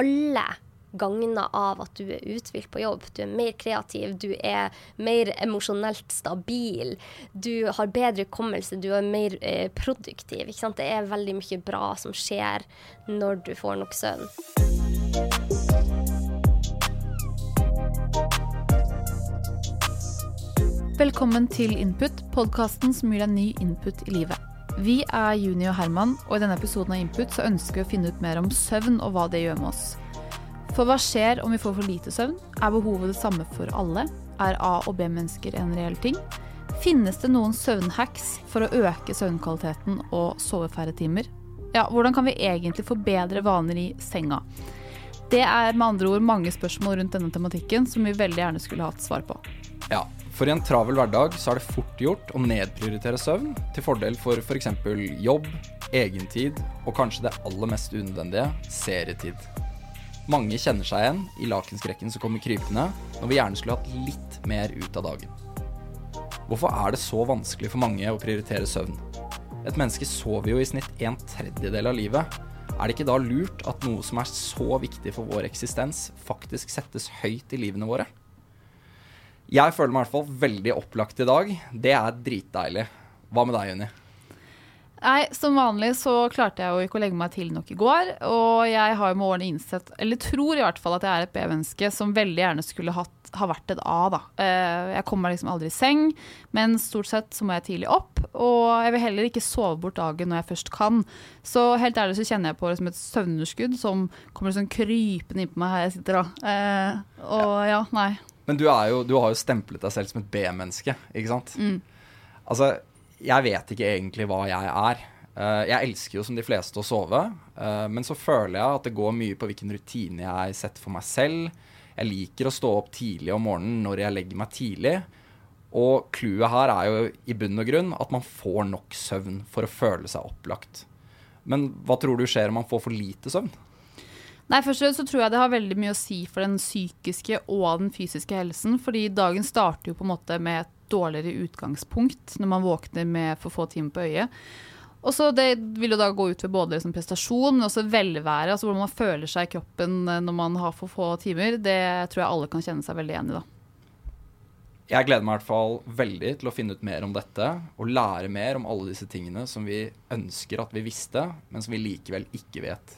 alle gagner av at du er uthvilt på jobb. Du er mer kreativ, du er mer emosjonelt stabil. Du har bedre hukommelse, du er mer eh, produktiv. Det er veldig mye bra som skjer når du får nok søvn. Velkommen til Input, podkasten som gir deg ny input i livet. Vi er Juni og Herman, og i denne episoden av Input så ønsker vi å finne ut mer om søvn og hva det gjør med oss. For hva skjer om vi får for lite søvn? Er behovet det samme for alle? Er A- og B-mennesker en reell ting? Finnes det noen søvnhacks for å øke søvnkvaliteten og sove færre timer? Ja, hvordan kan vi egentlig få bedre vaner i senga? Det er med andre ord mange spørsmål rundt denne tematikken som vi veldig gjerne skulle hatt svar på. Ja, for i en travel hverdag så er det fort gjort å nedprioritere søvn til fordel for f.eks. jobb, egentid og kanskje det aller mest unødvendige serietid. Mange kjenner seg igjen i lakenskrekken som kommer krypende når vi gjerne skulle hatt litt mer ut av dagen. Hvorfor er det så vanskelig for mange å prioritere søvn? Et menneske sover jo i snitt en tredjedel av livet. Er det ikke da lurt at noe som er så viktig for vår eksistens, faktisk settes høyt i livene våre? Jeg føler meg i hvert fall veldig opplagt i dag. Det er dritdeilig. Hva med deg, Jenny? Nei, Som vanlig så klarte jeg jo ikke å legge meg til nok i går. Og jeg har jo med årene innsett, eller tror i hvert fall at jeg er et B-menneske som veldig gjerne skulle hatt, ha vært et A. da. Eh, Jeg kommer liksom aldri i seng, men stort sett så må jeg tidlig opp. Og jeg vil heller ikke sove bort dagen når jeg først kan. Så helt ærlig så kjenner jeg på liksom et søvnunderskudd som kommer sånn krypende innpå meg her jeg sitter da. Eh, Og ja, nei. Men du, jo, du har jo stemplet deg selv som et B-menneske, ikke sant? Altså, jeg vet ikke egentlig hva jeg er. Eh, jeg elsker jo som de fleste å sove, eh, men så føler jeg at det går mye på hvilken rutine jeg setter for meg selv. Jeg liker å stå opp tidlig om morgenen når jeg legger meg tidlig. Og clouet her er jo i bunn og grunn at man får nok søvn for å føle seg opplagt. Men hva tror du skjer om man får for lite søvn? Nei, først og fremst så tror jeg det har veldig mye å si for den psykiske og den fysiske helsen. Fordi dagen starter jo på en måte med et dårligere utgangspunkt når man våkner med for få timer på øyet. Og så Det vil jo da gå ut ved både liksom prestasjon, men også velvære. altså Hvordan man føler seg i kroppen eh, når man har for få timer. Det tror jeg alle kan kjenne seg veldig igjen i. da. Jeg gleder meg i hvert fall veldig til å finne ut mer om dette og lære mer om alle disse tingene som vi ønsker at vi visste, men som vi likevel ikke vet.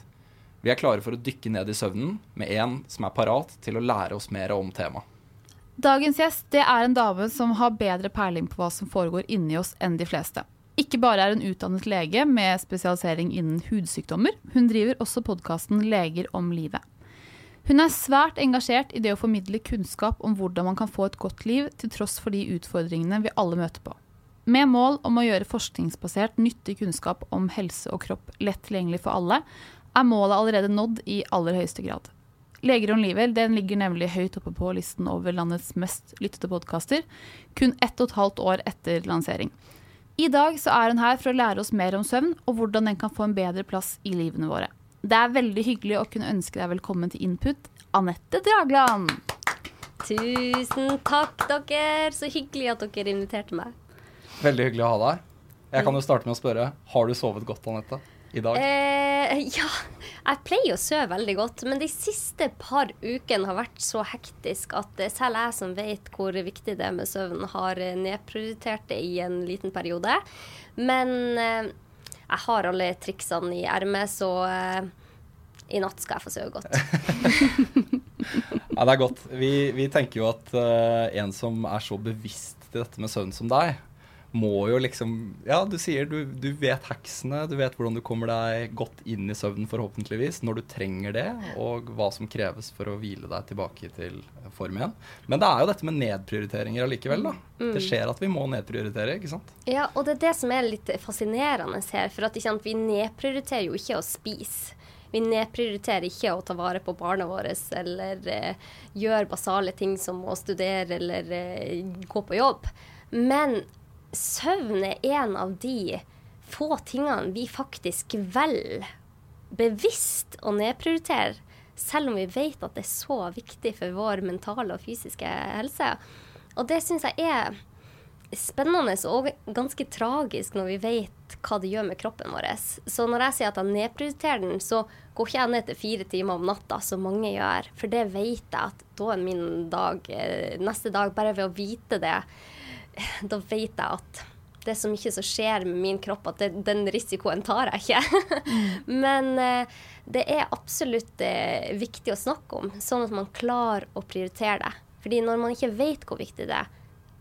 Vi er klare for å dykke ned i søvnen med en som er parat til å lære oss mer om temaet. Dagens gjest er en dame som har bedre peiling på hva som foregår inni oss enn de fleste. Ikke bare er hun utdannet lege med spesialisering innen hudsykdommer, hun driver også podkasten Leger om livet. Hun er svært engasjert i det å formidle kunnskap om hvordan man kan få et godt liv til tross for de utfordringene vi alle møter på. Med mål om å gjøre forskningsbasert nyttig kunnskap om helse og kropp lett tilgjengelig for alle, er målet allerede nådd i aller høyeste grad. Leger om livet den ligger nemlig høyt oppe på listen over landets mest lyttede podkaster, kun ett og et halvt år etter lansering. I dag så er hun her for å lære oss mer om søvn, og hvordan den kan få en bedre plass i livene våre. Det er veldig hyggelig å kunne ønske deg velkommen til Input, Anette Dragland. Tusen takk, dere. Så hyggelig at dere inviterte meg. Veldig hyggelig å ha deg her. Jeg kan jo starte med å spørre, har du sovet godt, Anette, i dag? Eh, ja, jeg pleier å sove veldig godt, men de siste par ukene har vært så hektisk at selv jeg som vet hvor viktig det er med søvn, har nedprioritert det i en liten periode. Men eh, jeg har alle triksene i ermet, så eh, i natt skal jeg få sove godt. Ja, det er godt. Vi, vi tenker jo at eh, en som er så bevisst til dette med søvn som deg, må jo liksom Ja, du sier du, du vet heksene, du vet hvordan du kommer deg godt inn i søvnen forhåpentligvis når du trenger det, og hva som kreves for å hvile deg tilbake til form igjen. Men det er jo dette med nedprioriteringer allikevel, da. Mm. Det skjer at vi må nedprioritere, ikke sant? Ja, og det er det som er litt fascinerende her. For at sant, vi nedprioriterer jo ikke å spise. Vi nedprioriterer ikke å ta vare på barna våre eller eh, gjøre basale ting som å studere eller eh, gå på jobb. Men søvn er en av de få tingene vi faktisk velger bevisst å nedprioritere, selv om vi vet at det er så viktig for vår mentale og fysiske helse. Og det syns jeg er spennende og ganske tragisk når vi vet hva det gjør med kroppen vår. Så når jeg sier at jeg nedprioriterer den, så går ikke jeg ned til fire timer om natta, som mange gjør. For det vet jeg at da er min dag eh, neste dag, bare ved å vite det da vet jeg at det er så mye som skjer med min kropp at det, den risikoen tar jeg ikke. Men eh, det er absolutt eh, viktig å snakke om, sånn at man klarer å prioritere det. Fordi når man ikke vet hvor viktig det er,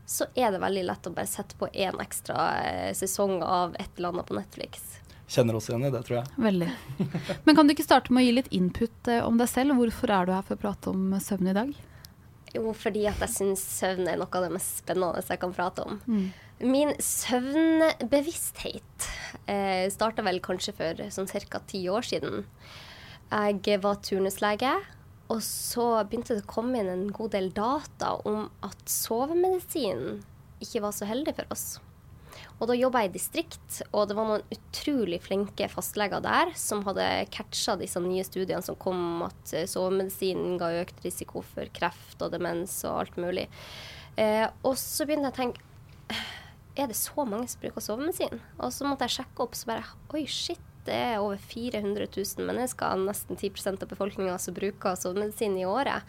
så er det veldig lett å bare sette på én ekstra eh, sesong av et eller annet på Netflix. Kjenner oss igjen i det, tror jeg. Veldig. Men kan du ikke starte med å gi litt input om deg selv? Hvorfor er du her for å prate om søvn i dag? Jo, fordi at jeg syns søvn er noe av det mest spennende jeg kan prate om. Mm. Min søvnbevissthet eh, starta vel kanskje for sånn ca. ti år siden. Jeg var turnuslege, og så begynte det å komme inn en god del data om at sovemedisin ikke var så heldig for oss. Og da jobba jeg i distrikt, og det var noen utrolig flinke fastleger der som hadde catcha disse nye studiene som kom om at sovemedisinen sovemedisin ga økt risiko for kreft og demens og alt mulig. Eh, og så begynte jeg å tenke Er det så mange som bruker sovemedisin? Og så måtte jeg sjekke opp, så bare Oi, shit. Det er over 400 000 mennesker, nesten 10% av befolkninga, som bruker sovemedisin i året.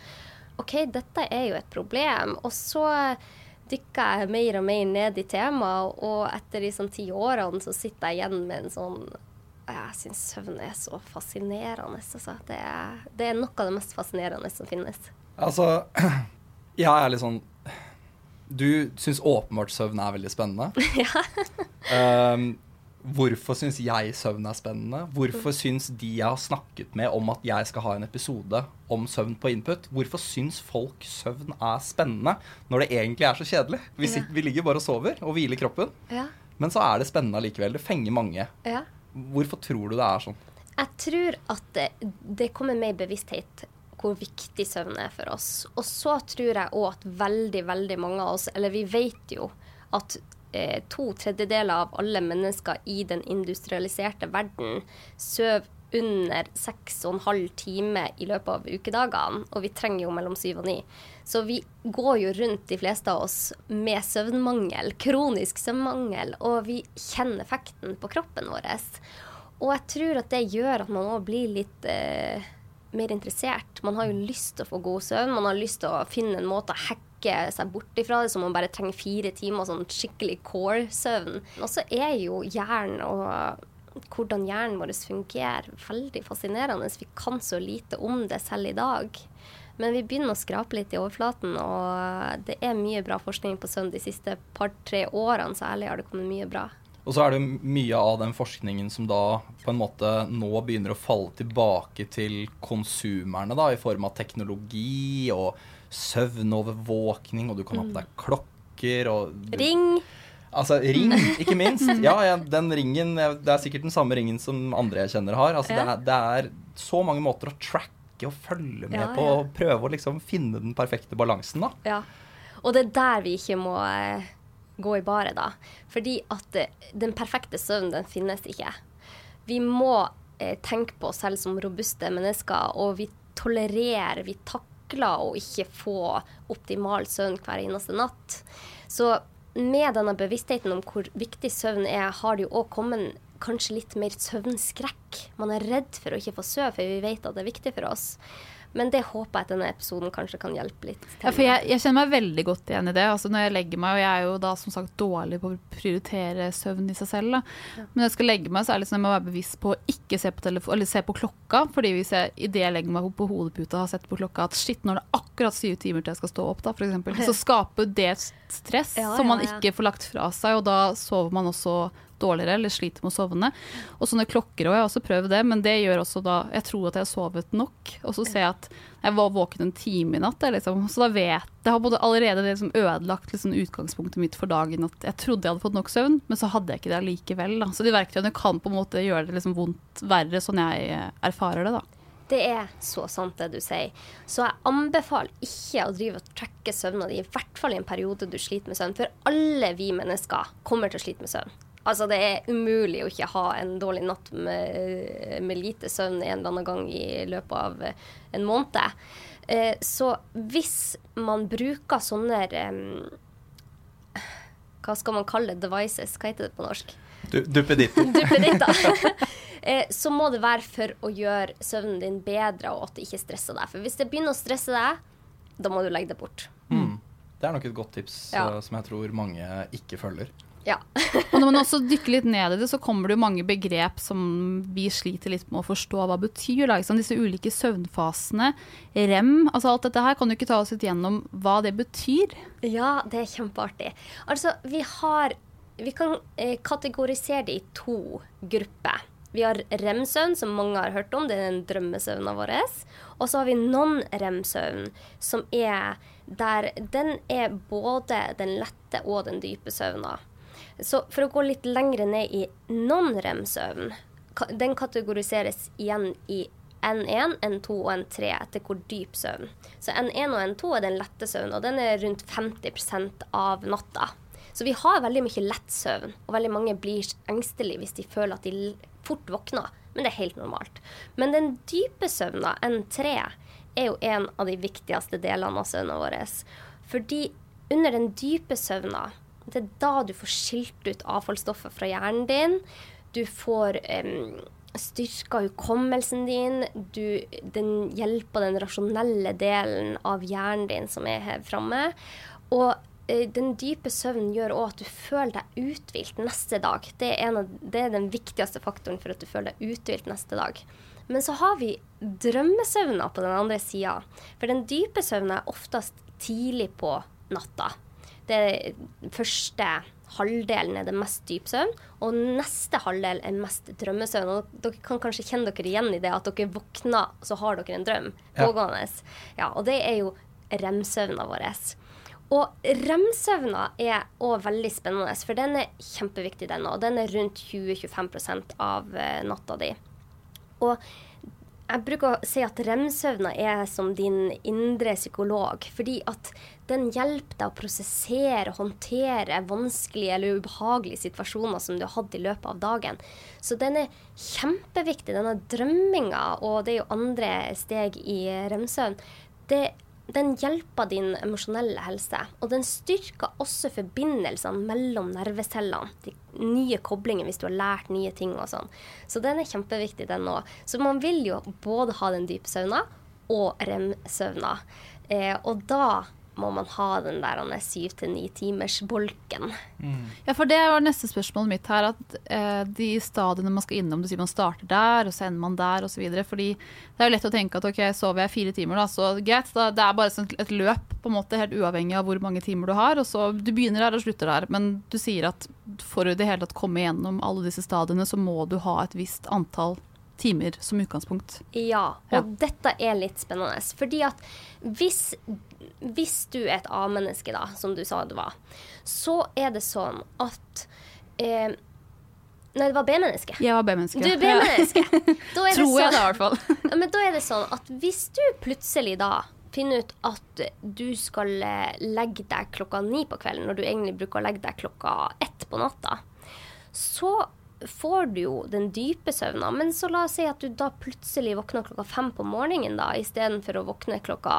OK, dette er jo et problem. Og så dykka jeg mer og mer ned i temaet, og etter de sånn ti årene så sitter jeg igjen med en sånn Jeg syns søvn er så fascinerende. Altså. Det, er, det er noe av det mest fascinerende som finnes. Altså, jeg er litt sånn Du syns åpenbart søvn er veldig spennende. ja. um, Hvorfor syns jeg søvn er spennende? Hvorfor syns de jeg har snakket med om at jeg skal ha en episode om søvn på input, hvorfor syns folk søvn er spennende når det egentlig er så kjedelig? Vi, sitter, vi ligger bare og sover og hviler kroppen, ja. men så er det spennende likevel. Det fenger mange. Ja. Hvorfor tror du det er sånn? Jeg tror at det, det kommer med bevissthet hvor viktig søvn er for oss. Og så tror jeg òg at veldig, veldig mange av oss, eller vi vet jo at eh, to tredjedeler av alle mennesker i den industrialiserte verden sover under seks og en halv time i løpet av ukedagene, og vi trenger jo mellom syv og ni. Så vi går jo rundt, de fleste av oss, med søvnmangel, kronisk søvnmangel, og vi kjenner effekten på kroppen vår. Og jeg tror at det gjør at man òg blir litt eh, mer interessert. Man har jo lyst til å få god søvn, man har lyst til å finne en måte å hacke snakke seg bort ifra det, som om man bare trenger fire timer sånn skikkelig core-søvn. Og så er jo hjernen og hvordan hjernen vår fungerer, veldig fascinerende. Vi kan så lite om det selv i dag. Men vi begynner å skrape litt i overflaten, og det er mye bra forskning på søvn de siste par-tre årene særlig har det kommet mye bra. Og så er det mye av den forskningen som da på en måte nå begynner å falle tilbake til konsumerne, da, i form av teknologi og søvnovervåkning, og du kan ha på deg mm. klokker og Ring. Altså, ring, ikke minst. Ja, ja, den ringen Det er sikkert den samme ringen som andre jeg kjenner har. Altså, ja. det, er, det, er, så mange måter å tracke og følge med ja, på og prøve å liksom finne den perfekte balansen, da. Ja. Og det er der vi ikke må eh, gå i baret, da. Fordi at eh, den perfekte søvnen, den finnes ikke. Vi må eh, tenke på oss selv som robuste mennesker, og vi tolererer, vi takler takler og ikke få optimal søvn hver eneste natt. Så med denne bevisstheten om hvor viktig søvn er, har det jo òg kommet kanskje litt mer søvnskrekk. Man er redd for å ikke få sove, for vi vet at det er viktig for oss. Men det håper jeg at denne episoden kanskje kan hjelpe litt. Ja, for jeg, jeg kjenner meg veldig godt igjen i det. Altså når jeg legger meg, og jeg er jo da som sagt dårlig på å prioritere søvn i seg selv. Da. Men når jeg skal legge meg, så er det liksom jeg må være bevisst på å ikke se på, telefon, eller se på klokka. fordi hvis jeg idet jeg legger meg på hodeputa har sett på klokka at shit, det er akkurat syv timer til jeg skal stå opp, da, for eksempel, så skaper det stress Ja, som man ja, ja. ikke får lagt fra seg, og da sover man også dårligere eller sliter med å sovne. Og sånne klokker òg, jeg har også prøvd det, men det gjør også da Jeg tror at jeg har sovet nok, og så ser jeg at jeg var våken en time i natt, liksom. så da vet jeg har allerede liksom ødelagt liksom, utgangspunktet mitt for dagen. At jeg trodde jeg hadde fått nok søvn, men så hadde jeg ikke det allikevel. Da. Så de verktøyene kan på en måte gjøre det liksom vondt verre, sånn jeg eh, erfarer det. da. Det er så sant det du sier. Så jeg anbefaler ikke å drive og trekke søvna di, i hvert fall i en periode du sliter med søvn. For alle vi mennesker kommer til å slite med søvn. Altså Det er umulig å ikke ha en dårlig natt med, med lite søvn en eller annen gang i løpet av eh, en måned. Eh, så hvis man bruker sånne eh, Hva skal man kalle det? Devices? Hva heter det på norsk? Du, duppeditter. duppeditter. Eh, så må det være for å gjøre søvnen din bedre, og at det ikke stresser deg. For hvis det begynner å stresse deg, da må du legge det bort. Mm. Det er nok et godt tips Ja. eh, som jeg tror mange ikke følger. Ja. Og når man også dykker litt ned i det, så kommer det jo mange begrep som vi sliter litt med å forstå hva betyr. Da, liksom? Disse ulike søvnfasene, rem, altså alt dette her kan du ikke ta oss litt gjennom hva det betyr. ja, det er kjempeartig. Altså, vi har Vi kan eh, kategorisere det i to grupper. Vi har rem-søvn, som mange har hørt om. Det er den drømmesøvna vår. Og så har vi non-rem-søvn, som er der Den er både den lette og den dype søvna. Så for å gå litt lengre ned i non-rem-søvn, den kategoriseres igjen i N1, N2 og N3 etter hvor dyp søvn. Så N1 og N2 er den lette søvnen, og den er rundt 50% av natta. Så vi har veldig mye lett søvn, og veldig mange blir engstelige hvis de føler at de fort våkner. Men det er helt normalt. Men den dype søvna, N3, er jo en av de viktigste delene av søvna vår. Fordi under den dype søvna, det er da du får skilt ut avfallsstoffet fra hjernen din. Du får um, styrka hukommelsen din. Du, den hjelper den rasjonelle delen av hjernen din som er her framme. Og uh, den dype søvnen gjør òg at du føler deg uthvilt neste dag. Det er, av, det er den viktigste faktoren for at du føler deg uthvilt neste dag. Men så har vi drømmesøvna på den andre sida. For den dype søvna er oftest tidlig på natta. Det første halvdelen er det mest dyp søvn, og neste halvdel er mest drømmesøvn. Og dere kan kanskje kjenne dere igjen i det at dere våkner, så har dere en drøm pågående. Ja, og det er jo rem-søvna vår. Og rem-søvna er òg veldig spennende, for den er kjempeviktig, den òg. Den er rundt 20-25% av eh, natta di. Og jeg bruker å si at rem-søvna er som din indre psykolog, fordi at den hjelper deg å prosessere og håndtere vanskelige eller ubehagelige situasjoner som du har hatt i løpet av dagen. Så den er kjempeviktig, denne drømminga, og det er jo andre steg i rem-søvn. Det den hjelper din emosjonelle helse, og den styrker også forbindelsene mellom nervecellene. De nye koblinger hvis du har lært nye ting og sånn. Så den er kjempeviktig, den òg. Så man vil jo både ha den dype søvna og rem-søvna. Eh, og da må man ha den der syv til ni timers bolken. Ja, for det var neste spørsmålet mitt her. At eh, de stadiene man skal innom, du sier man starter der, og så ender man der osv. Fordi det er jo lett å tenke at ok, sover jeg fire timer, da, så greit. Da, det er bare sånn et løp, på en måte, helt uavhengig av hvor mange timer du har. og så Du begynner der og slutter der. Men du sier at for å i det hele tatt komme gjennom alle disse stadiene, så må du ha et visst antall timer som utgangspunkt. Ja, og Ja. dette er litt spennende. Fordi at hvis, hvis du er et A-menneske, da, som du sa du var, så er det sånn at eh, Nei, det var B-menneske. Jeg var B-menneske. Du er B-menneske. Det Tror jeg det, sånn- i hvert fall. Men da er det sånn at hvis du plutselig da finner ut at du skal eh, legge deg klokka ni på kvelden, når du egentlig bruker å legge deg klokka ett på natta, så får du jo den dype søvna. Men så la oss si at du da plutselig våkner klokka fem på morgenen da, istedenfor å våkne klokka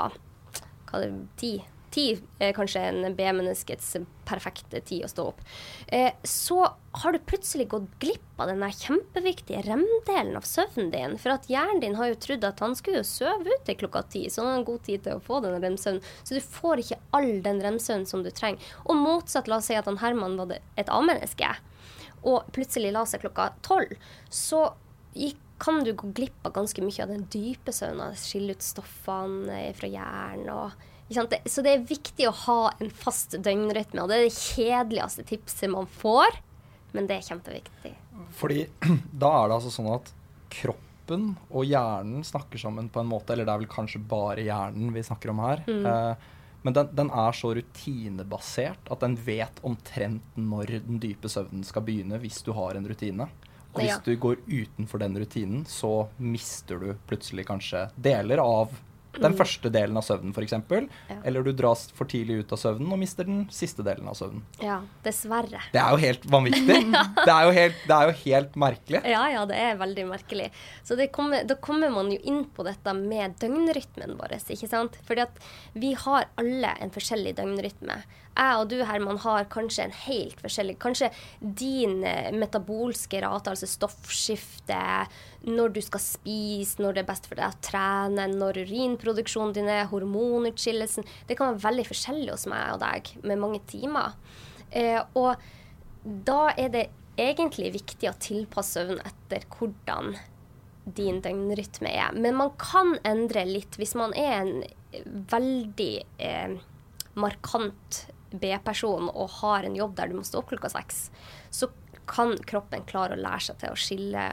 hva det, ti. ti er kanskje en B-menneskets perfekte tid å stå opp, eh, så har du plutselig gått glipp av den kjempeviktige remdelen av søvnen din. For at hjernen din har jo trodd at han skulle jo sove ut til klokka ti, så han har en god tid til å få den remsøvnen. Så du får ikke all den remsøvnen som du trenger. Og motsatt, la oss si at han Herman var et A-menneske, og plutselig la seg klokka tolv, så gikk kan du gå glipp av ganske mye av den dype søvnen. Skille ut stoffene fra hjernen. Og, så det er viktig å ha en fast døgnrytme. Og det er det kjedeligste tipset man får, men det er kjempeviktig. Fordi da er det altså sånn at kroppen og hjernen snakker sammen på en måte, eller det er vel kanskje bare hjernen vi snakker om her. Mm. Eh, men den, den, er så rutinebasert at den vet omtrent når den dype søvnen skal begynne, hvis du har en rutine. Og hvis ja. du går utenfor den rutinen, så mister du plutselig kanskje deler av den mm. første delen av søvnen, f.eks. Ja. Eller du dras for tidlig ut av søvnen og mister den siste delen av søvnen. Ja, dessverre. Det er jo helt vanvittig. det, er helt, det, er jo helt, merkelig. Ja, ja, det er veldig merkelig. Så kommer, da kommer man jo inn på dette med døgnrytmen vår, ikke sant. Fordi at vi har alle en forskjellig døgnrytme jeg og du, Herman, har kanskje en helt forskjellig Kanskje din eh, metabolske rate, altså stoffskifte, når du skal spise, når det er best for deg å trene, når urinproduksjonen din er, hormonutskillelsen Det kan være veldig forskjellig hos meg og deg, med mange timer. Eh, og da er det egentlig viktig å tilpasse søvn etter hvordan din døgnrytme er. Men man kan endre litt hvis man er en veldig eh, markant B-person og har en jobb der du må stå opp klokka seks, så kan kroppen klare å lære seg til å skille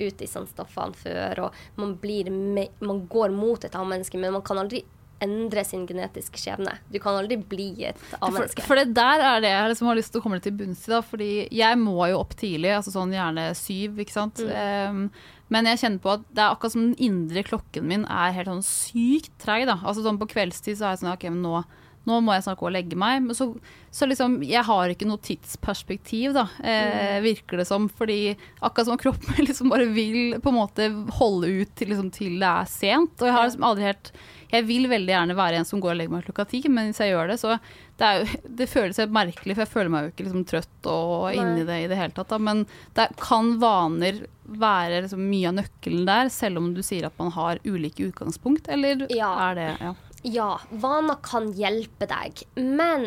ut disse stoffene før, og man, med, man går mot et A-menneske, men man kan aldri endre sin genetiske skjebne. Du kan aldri bli et A-menneske. For, for, det der er det jeg liksom har lyst til å komme til bunns i. da, fordi jeg må jo opp tidlig, altså sånn gjerne syv, ikke sant. Mm. Um, men jeg kjenner på at det er akkurat som den indre klokken min er helt sånn sykt treig. da. Altså sånn På kveldstid så er jeg sånn OK, men nå nå må jeg snart gå og legge meg. Men så, så liksom, jeg har ikke noe tidsperspektiv, da, eh, mm. virker det som. Fordi akkurat som kroppen liksom bare vil på en måte holde ut til, liksom, til det er sent. Og jeg har liksom aldri helt Jeg vil veldig gjerne være en som går og legger meg klokka ti, men hvis jeg gjør det, så det, jo, det føles helt merkelig, for jeg føler meg jo ikke liksom trøtt og inni det i det hele tatt. Da. Men det kan vaner være liksom mye av nøkkelen der, selv om du sier at man har ulike utgangspunkt, eller ja. er det ja. Ja, vaner kan hjelpe deg, men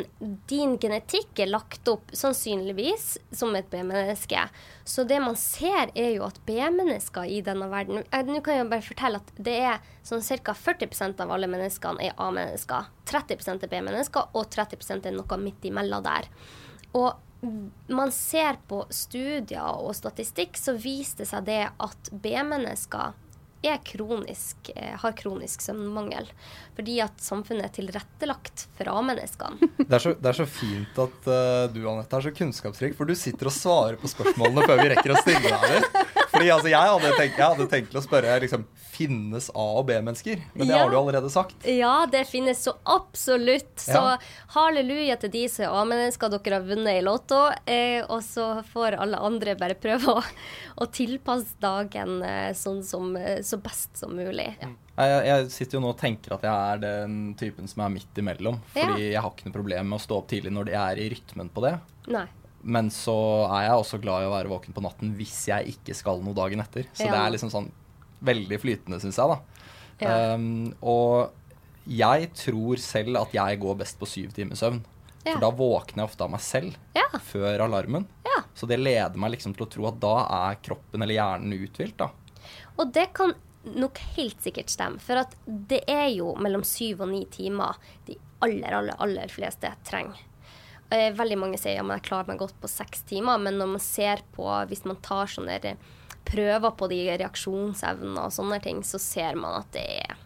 din genetikk er lagt opp sannsynligvis som et B-menneske. Så det man ser, er jo at B-mennesker i denne verden eh, Nå kan jeg bare fortelle at det er sånn ca. 40% av alle menneskene er A-mennesker. 30 er B-mennesker, og 30% er noe midt imellom der. Og man ser på studier og statistikk, så viser det seg det at B-mennesker kronisk, eh, har kronisk søvnmangel. Fordi at samfunnet er tilrettelagt for A-menneskene. Det, det, er så fint at uh, du Anette, er så kunnskapsrik, for du sitter og svarer på spørsmålene før vi rekker å stille deg. Fordi altså, jeg, hadde tenkt, jeg hadde tenkt å spørre liksom, finnes A- og B-mennesker, men det ja. har du allerede sagt. Ja, det finnes så absolutt. Så ja. halleluja til de som er A-mennesker, dere har vunnet i Lotto. Eh, og så får alle andre bare prøve å, å tilpasse dagen eh, sånn som, eh, så best som mulig. Ja. Jeg, jeg, sitter jo nå og tenker at jeg er den typen som er midt imellom. Fordi jeg har ikke noe problem med å stå opp tidlig når jeg er i rytmen på det. Nei. Men så er jeg også glad i å være våken på natten hvis jeg ikke skal noe dagen etter. Så ja. det er liksom sånn veldig flytende, syns jeg, da. Ja. Um, og jeg tror selv at jeg går best på syv timers søvn. Ja. For da våkner jeg ofte av meg selv ja. før alarmen. Så det leder meg liksom til å tro at da er kroppen eller hjernen uthvilt, da. Og det kan nok helt sikkert stemme, for at det er jo mellom syv og ni timer de aller, aller, aller fleste trenger. Eh, veldig mange sier at jeg klarer meg godt på seks timer, men når man ser på, hvis man tar sånne prøver på de reaksjonsevnene og sånne ting, så ser man at det er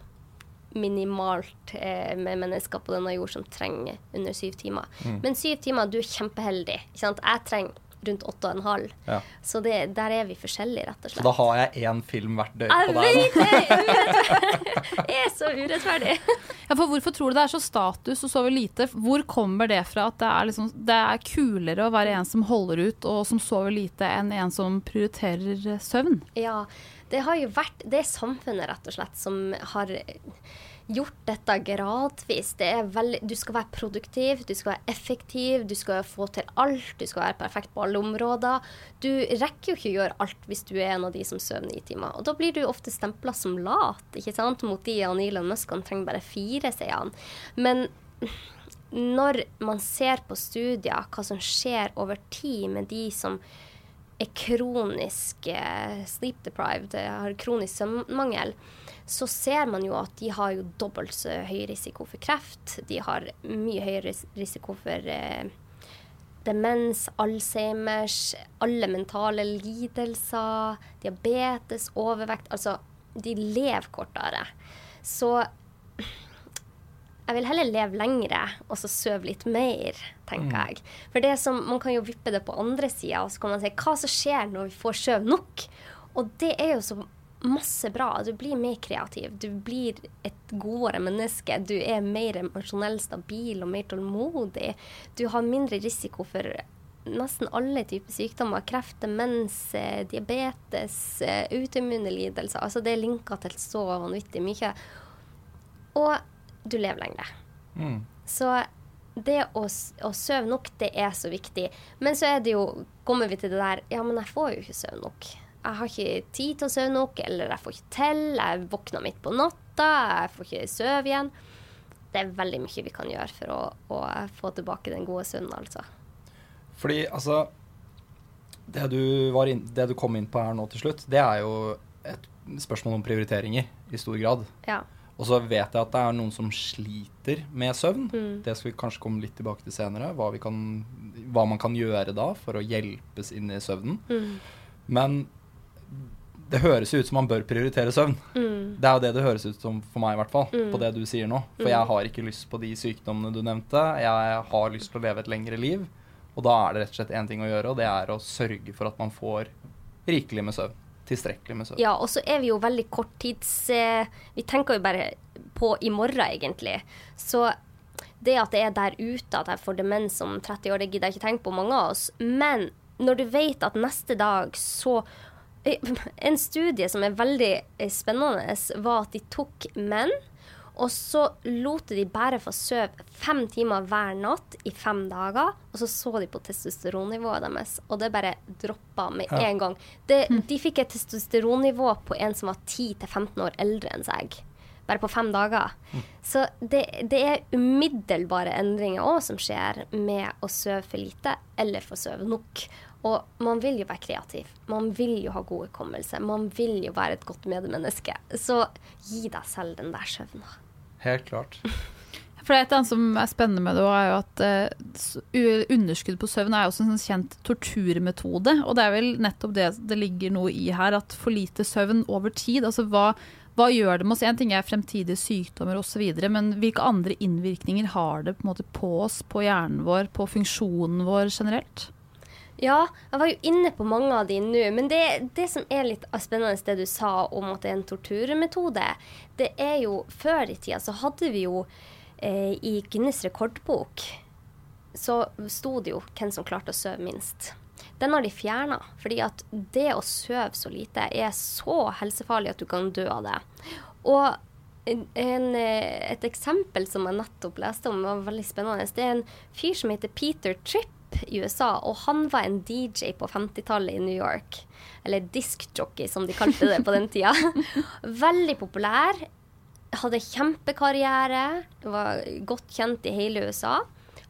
minimalt eh, med mennesker på denne jord som trenger under syv timer. Mm. Men syv timer, du er kjempeheldig. Jeg trenger rundt 8,5. Ja. Så det, der er vi forskjellige, rett og slett. Så da har jeg én film hvert døgn på deg? Jeg vet det! Jeg er så urettferdig. Ja, for Hvorfor tror du det er så status å sove lite? Hvor kommer det fra at det er, liksom, det er kulere å være en som holder ut og som sover lite, enn en som prioriterer søvn? Ja, det har jo vært Det er samfunnet, rett og slett, som har gjort dette gradvis. Det veldig, du skal være produktiv, du skal være effektiv, du skal få til alt. Du skal være perfekt på alle områder. Du rekker jo ikke å gjøre alt hvis du er en av de som sover ni timer. Og da blir du ofte stempla som lat, ikke sant, mot de av Elon Musk. Han trenger bare fire, sier han. Men når man ser på studier hva som skjer over tid med de som er kronisk eh, sleep deprived, har kronisk søvnmangel, så ser man jo at de har jo dobbelt så høy risiko for kreft. De har mye høyere risiko for eh, demens, Alzheimers, alle mentale lidelser, diabetes, overvekt. Altså, de lever kortere. Så jeg vil heller leve lengre og så sove litt mer, tenker mm. jeg. For det som, Man kan jo vippe det på andre sida, og så kan man si hva som skjer når vi får sove nok. Og det er jo så masse bra. Du blir mer kreativ. Du blir et godere menneske. Du er mer emosjonell stabil og mer tålmodig. Du har mindre risiko for nesten alle typer sykdommer. Kreft, demens, eh, diabetes, eh, autoimmune lidelser. Altså det er linka til så vanvittig mye. Og du lever lenger. Mm. Så det å, å sove nok, det er så viktig. Men så er det jo, kommer vi til det der Ja, men jeg får jo ikke sove nok. Jeg har ikke tid til å sove nok, eller jeg får ikke til. Jeg våkner midt på natta, jeg får ikke sove igjen. Det er veldig mye vi kan gjøre for å, å få tilbake den gode søvnen, altså. Fordi, altså det du, inn, det du, kom inn på her nå til slutt, det er jo et spørsmål om prioriteringer i stor grad. Ja. Og så vet jeg at det er noen som sliter med søvn. Mm. Det skal vi kanskje komme litt tilbake til senere. Hva, kan, hva, man kan gjøre da for å hjelpes inn i søvnen. Mm. Men det høres ut som man bør prioritere søvn. Mm. Det er jo det det høres ut som for meg, i hvert fall. Mm. På det du sier nå. For jeg mm. har ikke lyst på de sykdommene du nevnte. Jeg har lyst til å leve et lengre liv. Og da er det rett og slett én ting å gjøre, og det er å sørge for at man får rikelig med søvn tilstrekkelig med søvn. Ja, og så er vi jo veldig korttids... Eh, vi tenker jo bare på i morgen, egentlig. Så det at det er der ute at jeg får demens om 30 år, det gidder jeg ikke tenke på, mange av oss. Men når du vet at neste dag så eh, En studie som er veldig eh, spennende, var at de tok menn og så lot de bare få sove fem timer hver natt i fem dager. Og så så de på testosteronnivået deres, og det bare droppa med ja. en gang. Det, de fikk et testosteronnivå på en som var 10-15 år eldre enn seg. Bare på fem dager. Mm. Så det, det, er umiddelbare endringer òg som skjer med å sove for lite eller få sove nok. Og man vil jo være kreativ. Man vil jo ha god hukommelse. Man vil jo være et godt medmenneske. Så gi deg selv den der søvna. Helt klart. For det er et annet som er spennende med det, er jo at uh, underskudd på søvn er også en sånn kjent torturmetode. Og det er vel nettopp det det ligger noe i her, at for lite søvn over tid Altså hva, hva gjør det med oss? En ting er fremtidige sykdommer osv., men hvilke andre innvirkninger har det på, på oss, på hjernen vår, på funksjonen vår generelt? Ja, jeg var jo inne på mange av de nå. Men det, det, som er litt spennende, det du sa om at det er en torturmetode, det er jo Før i tida så hadde vi jo eh, i Guinness rekordbok så sto det jo hvem som klarte å sove minst. Den har de fjerna, fordi at det å sove så lite er så helsefarlig at du kan dø av det. Og en, eh, et eksempel som jeg nettopp leste om, var veldig spennende. Det er en fyr som heter Peter Tripp i USA, og han var en DJ på 50-tallet i New York. Eller diskjockey, som de kalte det på den tida. Veldig populær. Hadde kjempekarriere. Var godt kjent i hele USA.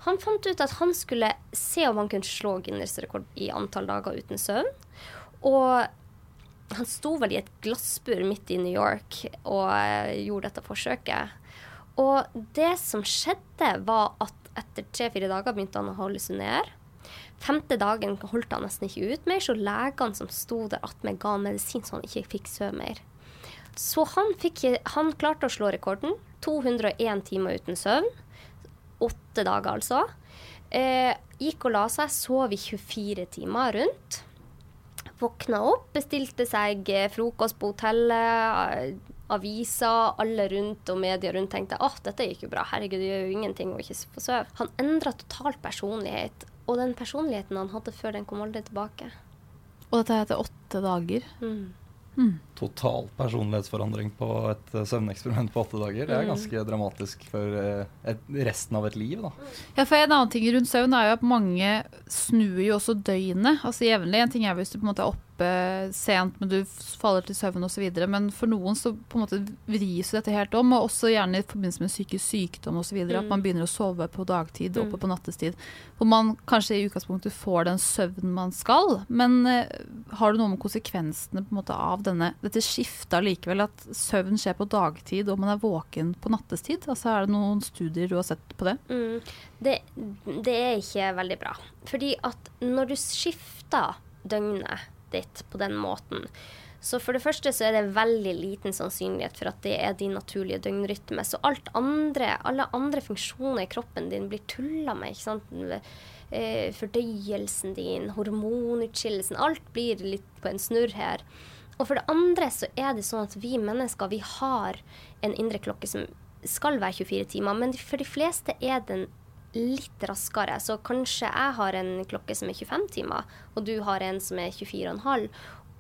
Han fant ut at han skulle se om han kunne slå Guinness rekord i antall dager uten søvn. Og han sto vel i et glassbur midt i New York og eh, gjorde dette forsøket. Og det som skjedde, var at etter tre-fire dager begynte han å hallusinere. Femte dagen holdt han nesten ikke ut mer, så legene som sto der attmed, ga han medisin så han ikke fikk sove mer. Så han, fikk, han, klarte å slå rekorden. 201 timer uten søvn. Åtte dager, altså. Eh, gikk og la seg, sov i 24 timer rundt. Våkna opp, bestilte seg eh, frokost på hotellet aviser, alle rundt og media rundt tenkte at dette gikk jo bra, herregud, det gjør jo ingenting å ikke få sove. Han endra totalt personlighet, og den personligheten han hadde før, den kom aldri tilbake. Og dette er etter åtte dager? Mm. Total personlighetsforandring på et eh, søvneksperiment på åtte dager. Det er Mm. ganske dramatisk for eh, et, resten av et liv, da. Ja, for En annen ting rundt søvn er jo at mange snur jo også døgnet. altså jevnlig. En ting er hvis du på en måte er oppe sent, men du faller til søvn osv. Men for noen så på en måte vris dette helt om, og også gjerne i forbindelse med psykisk sykdom osv. At Mm. man begynner å sove på dagtid Mm. oppe på nattestid. Hvor man kanskje i utgangspunktet får den søvnen man skal. Men eh, har du noe med konsekvensene på en måte av denne, dette skiftet allikevel? At søvn skjer på dagtid og man er våken på nattestid? Altså Er det noen studier du har sett på det? Mm. Det, det er ikke veldig bra. Fordi at når du skifter døgnet ditt på den måten, så for det første så er det veldig liten sannsynlighet for at det er din naturlige døgnrytme. Så alt andre, alle andre funksjoner i kroppen din blir tulla med. ikke sant? Eh, fordøyelsen din, hormonutskillelsen. Alt blir litt på en snurr her. Og for det andre så er det sånn at vi mennesker vi har en indre klokke som skal være 24 timer, men for de fleste er den litt raskere. Så kanskje jeg har en klokke som er 25 timer, og du har en som er 24,5.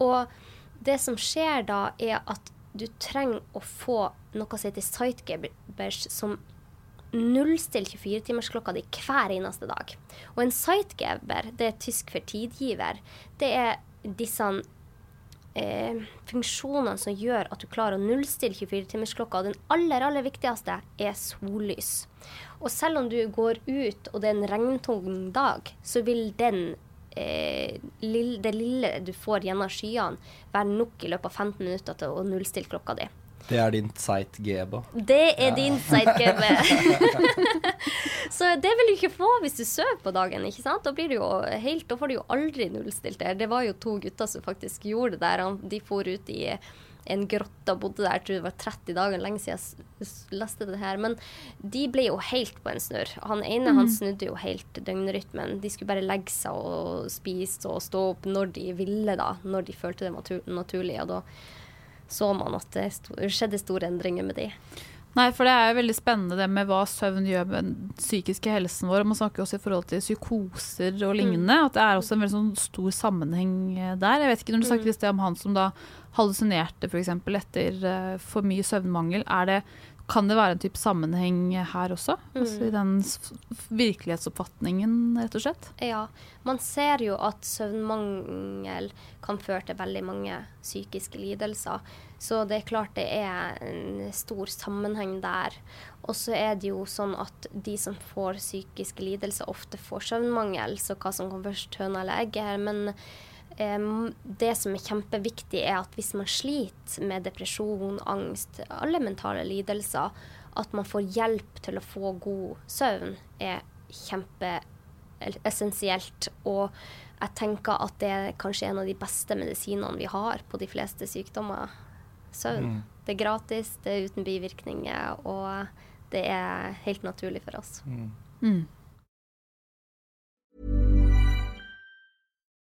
Og det som skjer da, er at du trenger å få noe som heter sightgabers, som nullstiller 24-timersklokka di hver eneste dag. Og en sightgeber, det er tysk for tidgiver, det er disse eh, funksjonene som gjør at du klarer å nullstille 24-timersklokka. Og den aller, aller viktigste er sollys. Og selv om du går ut og det er en regntung dag, så vil den eh, lille, det lille du får gjennom skyene, være nok i løpet av 15 minutter til å nullstille klokka di. Det er din Zeit Geba. Det er din sidegiver. så det vil du ikke få hvis du sover på dagen. ikke sant? Da, blir du jo helt, da får du jo aldri nullstilt det. Det var jo to gutter som faktisk gjorde det der. De for ut i en grotte og bodde der, jeg tror det var 30 dager lenge siden jeg leste det her. Men de ble jo helt på en snurr. Han ene han snudde jo helt døgnrytmen. De skulle bare legge seg og spise og stå opp når de ville, da. Når de følte det var naturlig. Og da så man at det skjedde store endringer med de. Nei, for det er jo veldig spennende det med hva søvn gjør med den psykiske helsen vår. Man snakker også i forhold til psykoser og lignende. At det er også en veldig sånn stor sammenheng eh, der. Jeg vet ikke når du snakket i sted om han som da hallusinerte f.eks. etter eh, for mye søvnmangel. Er det, kan det være en type sammenheng her også? Altså I den virkelighetsoppfatningen, rett og slett? Ja, man ser jo at søvnmangel kan føre til veldig mange psykiske lidelser. Så det er klart det er en stor sammenheng der. Og så er det jo sånn at de som får psykiske lidelser, ofte får søvnmangel. Så hva som kommer først, høna eller egget her. Men det som er kjempeviktig, er at hvis man sliter med depresjon, angst, alle mentale lidelser, at man får hjelp til å få god søvn, er kjempeessensielt. Og jeg tenker at det er kanskje en av de beste medisinene vi har på de fleste sykdommer. Søvn. Det er gratis, det er uten bivirkninger, og det er helt naturlig for oss. Mm.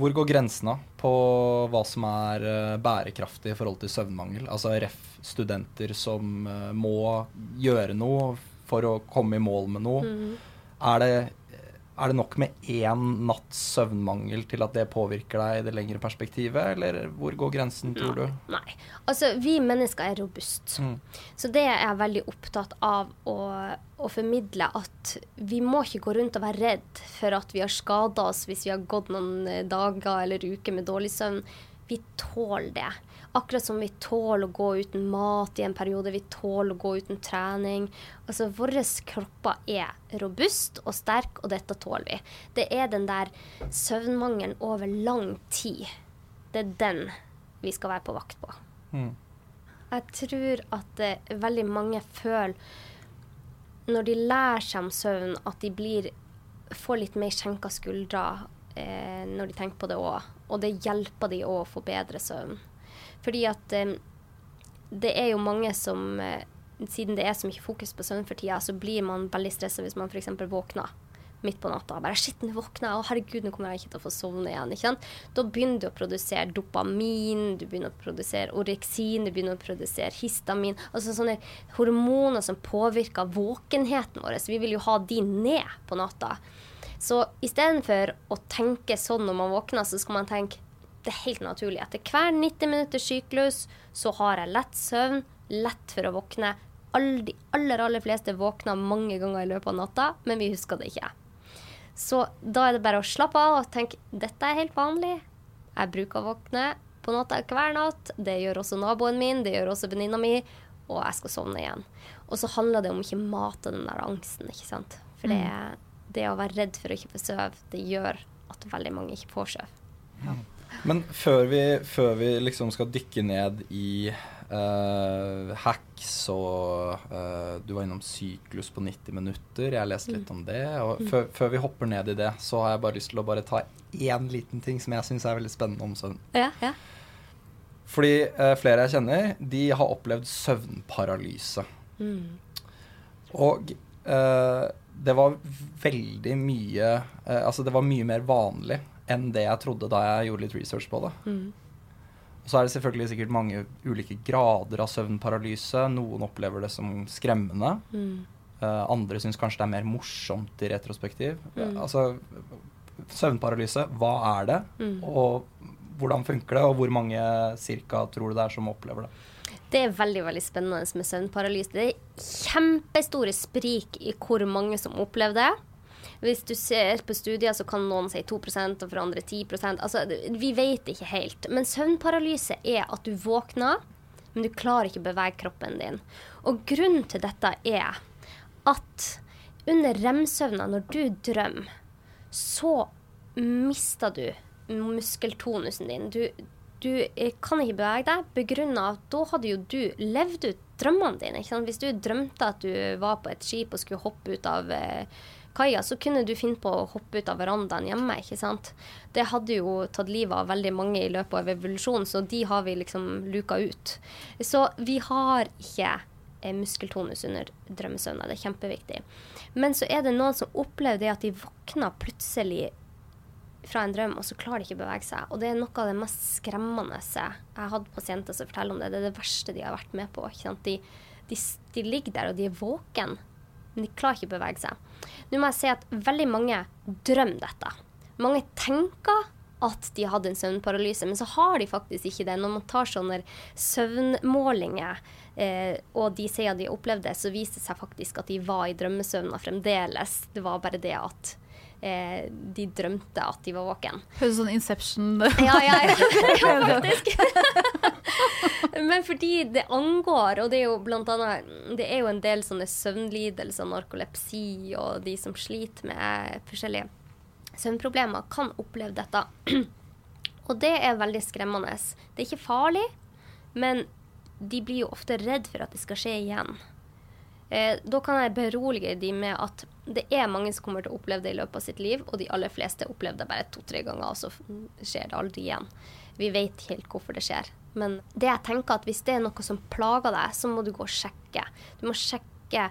Hvor går grensene på hva som er eh, bærekraftig i forhold til søvnmangel? Altså ref. studenter som eh, må gjøre noe for å komme i mål med noe. Er, det, er det nok med én natts søvnmangel til at det påvirker deg i det lengre perspektivet, eller hvor går grensen, tror du? Nei. Altså, vi mennesker er robust. Mm. Så det er jeg veldig opptatt av å, å formidle at vi må ikke gå rundt og være redd for at vi har skada oss hvis vi har gått noen dager eller uker med dårlig søvn. Vi tåler det. Akkurat som vi tåler å gå uten mat i en periode, vi tåler å gå uten trening. Altså, Våre kropper er robust og sterk, og dette tåler vi. Det er den der søvnmangelen over lang tid. Det er den vi skal være på vakt på. Mm. Jeg tror at uh, veldig mange føler når de lærer seg om søvn, at de blir, får litt mer skjenka skuldre. eh, når de tenker på det òg. Og det hjelper de å få bedre søvn. Fordi at eh, det er jo mange som eh, Siden det er så mye fokus på søvn for tida, så blir man veldig stressa hvis man f.eks. våkner midt på natta. Bare 'Shit, nå våkner jeg, og herregud, nå kommer jeg ikke til å få sovne igjen.' ikke sant? Da begynner du å produsere dopamin, du begynner å produsere oreksin, du begynner å produsere histamin. Altså sånne hormoner som påvirker våkenheten vår. Så vi vil jo ha de ned på natta. Så istedenfor å tenke sånn når man våkner, så skal man tenke det er helt naturlig. Etter hver 90 minutters syklus så har jeg lett søvn, lett for å våkne. All, de aller, aller fleste våkner mange ganger i løpet av natta, men vi husker det ikke. Så da er det bare å slappe av og tenke dette er helt vanlig. Jeg bruker å våkne på natta hver natt. Det gjør også naboen min, det gjør også venninna mi. Og jeg skal sovne igjen. Og så handler det om ikke mate den der angsten, ikke sant. For det, det å være redd for å ikke få sove, det gjør at veldig mange ikke får sove. Men før vi, før vi liksom skal dykke ned i uh, hacks og uh, Du var innom syklus på 90 minutter. Jeg leste litt om det. Og før, før, vi hopper ned i det, så har jeg bare lyst til å bare ta én liten ting som jeg syns er veldig spennende om søvn. Ja, ja. Fordi uh, flere jeg kjenner, de har opplevd søvnparalyse. Mm. Og det var veldig mye Altså, det var mye mer vanlig enn det jeg trodde da jeg gjorde litt research på det. Mm. Så er det selvfølgelig sikkert mange ulike grader av søvnparalyse. Noen opplever det som skremmende. Mm. Uh, andre syns kanskje det er mer morsomt i retrospektiv. Mm. Altså, søvnparalyse, hva er det? Mm. Og hvordan funker det? Og hvor mange cirka tror du det er som opplever det? Det er veldig veldig spennende med søvnparalyse. Det er kjempestore sprik i hvor mange som opplever det. Hvis du ser på studier, så kan noen si 2% og for andre 10% Altså, Vi vet ikke helt. Men søvnparalyse er at du våkner, men du klarer ikke å bevege kroppen din. Og grunnen til dette er at under rem-søvna, når du drømmer, så mister du muskeltonusen din. Du, du kan ikke bevege deg begrunna at da hadde jo du levd ut drømmene dine. Hvis du drømte at du var på et skip og skulle hoppe ut av eh, kaia, så kunne du finne på å hoppe ut av verandaen hjemme. ikke sant? Det hadde jo tatt livet av veldig mange i løpet av evolusjonen, så de har vi liksom luka ut. Så vi har ikke eh, muskeltonus under drømmesøvna. Det er kjempeviktig. Men så er det noen som opplever det at de våkner plutselig fra en drøm, og så klarer de ikke å bevege seg. Og det er noe av det mest skremmende jeg har hatt pasienter som forteller om det. Det er det verste de har vært med på. De, de, de, ligger der, og de er våken, men de klarer ikke å bevege seg. Nå må jeg si at veldig mange drømmer dette. Mange tenker at de hadde en søvnparalyse, men så har de faktisk ikke det. Når man tar sånne søvnmålinger, eh, og de sier at de har opplevd det, så viser det seg faktisk at de var i drømmesøvna fremdeles. Det var bare det at eh, de drømte at de var våken. Høres sånn Inception Ja, ja, ja, ja faktisk. Men fordi det angår, og det er jo blant annet Det er jo en del sånne søvnlidelser, narkolepsi, og de som sliter med forskjellige søvnproblemer, kan oppleve dette. Og det er veldig skremmende. Det er ikke farlig, men de blir jo ofte redd for at det skal skje igjen. Eh, da kan jeg berolige de med at det er mange som kommer til å oppleve det i løpet av sitt liv, og de aller fleste opplever det bare to-tre ganger, og så skjer det aldri igjen. Vi vet helt hvorfor det skjer. Men det jeg tenker at hvis det er noe som plager deg, så må du gå og sjekke. Du må sjekke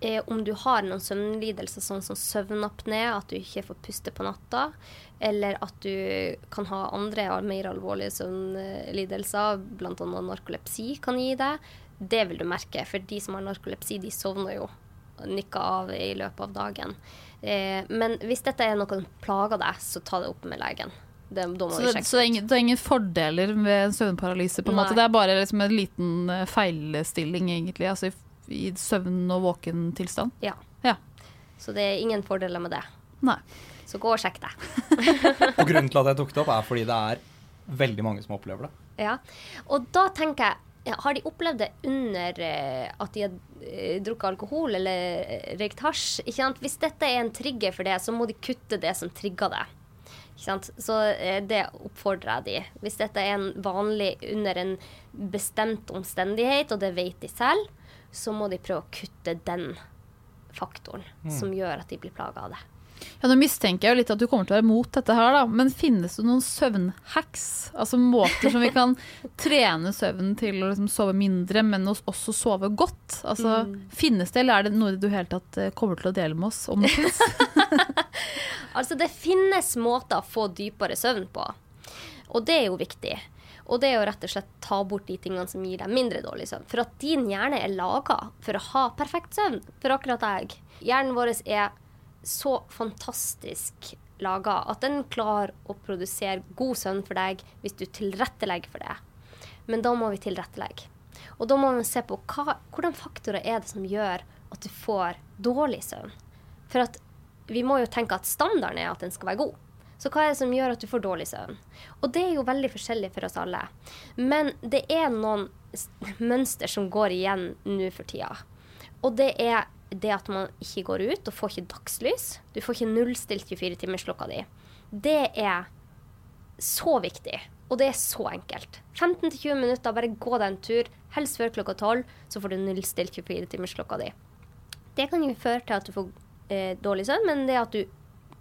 eh, om du har noen søvnlidelser, sånn som søvnapné, at du ikke får puste på natta, eller at du kan ha andre mer alvorlige søvnlidelser, bl.a. narkolepsi kan gi deg. Det vil du merke, for de som har narkolepsi, de sovner jo nikka av i løpet av dagen. Eh, men hvis dette er noe som plager deg, så ta det opp med legen. Det, så, det, så det, er ingen, det, er ingen, fordeler med søvnparalyse? på en måte? Det er bare liksom en liten eh, feilstilling, egentlig? Altså i, i søvn- og våken tilstand? Ja. ja. Så det er ingen fordeler med det. Nei. Så gå og sjekk det. og grunnen til at jeg tok det opp, er fordi det er veldig mange som opplever det. Ja, Og da tenker jeg ja, Har de opplevd det under uh, at de har uh, drukket alkohol eller røykt hasj? Hvis dette er en trigger for det, så må de kutte det som trigger det. Så det oppfordrer jeg de. Hvis dette er en vanlig under en bestemt omstendighet, og det vet de selv, så må de prøve å kutte den faktoren mm. som gjør at de blir plaga av det. Ja, Nå mistenker jeg jo litt at du kommer til å være mot dette her, da. Men finnes det noen søvnhacks? Altså måter som vi kan trene søvnen til å liksom sove mindre, men også sove godt? Altså, mm. Finnes det, eller er det noe du helt tatt eh, kommer til å dele med oss, om det fins? altså, det finnes måter å få dypere søvn på. Og det er jo viktig. Og det er å rett og slett ta bort de tingene som gir deg mindre dårlig søvn. For at din hjerne er laga for å ha perfekt søvn. For akkurat deg. Hjernen vår er så fantastisk laga at den klarer å produsere god søvn for deg hvis du tilrettelegger for det. Men da må vi tilrettelegge. Og da må vi se på hva, hvordan faktorer er det som gjør at du får dårlig søvn. For at vi må jo tenke at standarden er at den skal være god. Så hva er det som gjør at du får dårlig søvn? Og det er jo veldig forskjellig for oss alle. Men det er noen mønster som går igjen nå for tida. Og det er det at man ikke går ut og får ikke dagslys. Du får ikke nullstilt 24-timersklokka di. Det er så viktig, og det er så enkelt. 15-20 minutter, bare gå deg en tur. Helst før klokka 12, så får du nullstilt 24-timersklokka di. Det kan jo føre til at du får eh, dårlig søvn, men det at du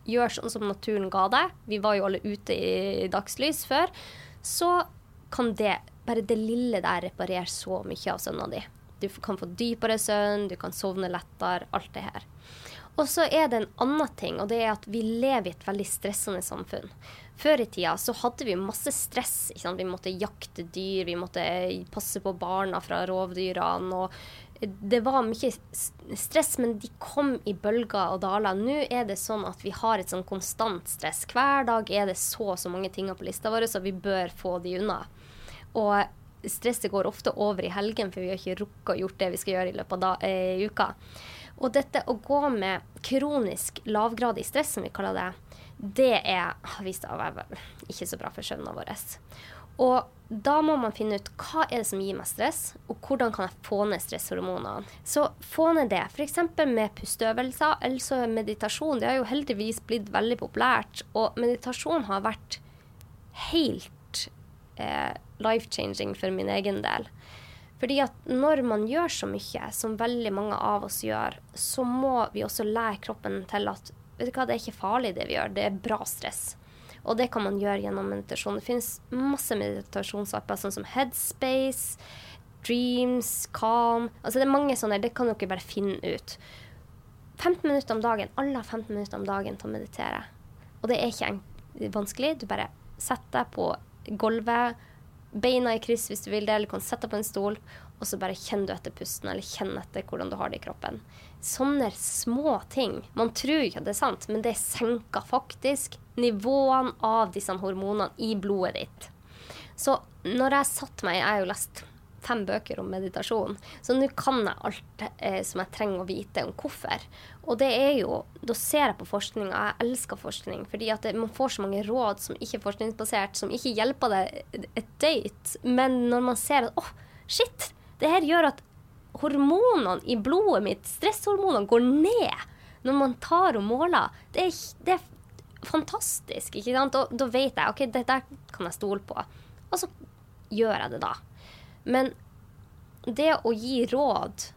gjør sånn som naturen ga deg, vi var jo alle ute i dagslys før, så kan det, bare det lille der, reparere så mye av søvna di. Du kan få dypere søvn, du kan sovne lettere, alt det her. Og så er det en annen ting, og det er at vi lever i et veldig stressende samfunn. Før i tida så hadde vi masse stress. Vi måtte jakte dyr, vi måtte passe på barna fra rovdyrene. og Det var mye stress, men de kom i bølger og daler. Nå er det sånn at vi har et sånn konstant stress. Hver dag er det så og så mange ting på lista vår, så vi bør få de unna. Og stresset går ofte over i helgen, for vi har ikke rukket å gjort det vi skal gjøre i løpet av eh, uka. Og dette å gå med kronisk lavgradig stress, som vi kaller det, det er, vist å være ikke så bra for søvnen vår. Og da må man finne ut hva er det som gir meg stress, og hvordan kan jeg få ned stresshormonene. Så få ned det, f.eks. med pusteøvelser, eller så meditasjon. Det har jo heldigvis blitt veldig populært, og meditasjon har vært helt eh, life-changing for min egen del. Fordi at når man gjør så mye som veldig mange av oss gjør, så må vi også lære kroppen til at vet du hva, det er ikke farlig det vi gjør, det er bra stress. Og det kan man gjøre gjennom meditasjon. Det finnes masse meditasjonsapper sånn som Headspace, Dreams, Calm Altså det er mange sånne, det kan dere bare finne ut. 15 minutter om dagen. Alle har 15 minutter om dagen til å meditere. Og det er ikke vanskelig. Du bare setter deg på gulvet beina i kryss hvis du vil det, eller du kan sette deg på en stol, og så bare kjenner du etter pusten, eller kjenner etter hvordan du har det i kroppen. Sånne små ting. Man tror ikke at det er sant, men det senker faktisk nivåene av disse hormonene i blodet ditt. Så når jeg satte meg Jeg har jo lest fem bøker om meditasjon. Så nå kan jeg alt eh, som jeg trenger å vite om hvorfor. Og det er jo Da ser jeg på forskning, og jeg elsker forskning, fordi at det, man får så mange råd som ikke er forskningsbasert, som ikke hjelper deg et døyt. Men når man ser at åh, oh, shit, det her gjør at hormonene i blodet mitt, stresshormonene, går ned når man tar og måler. Det er, det er fantastisk, ikke sant? Og da vet jeg OK, dette kan jeg stole på. Og så gjør jeg det da. Men det å gi råd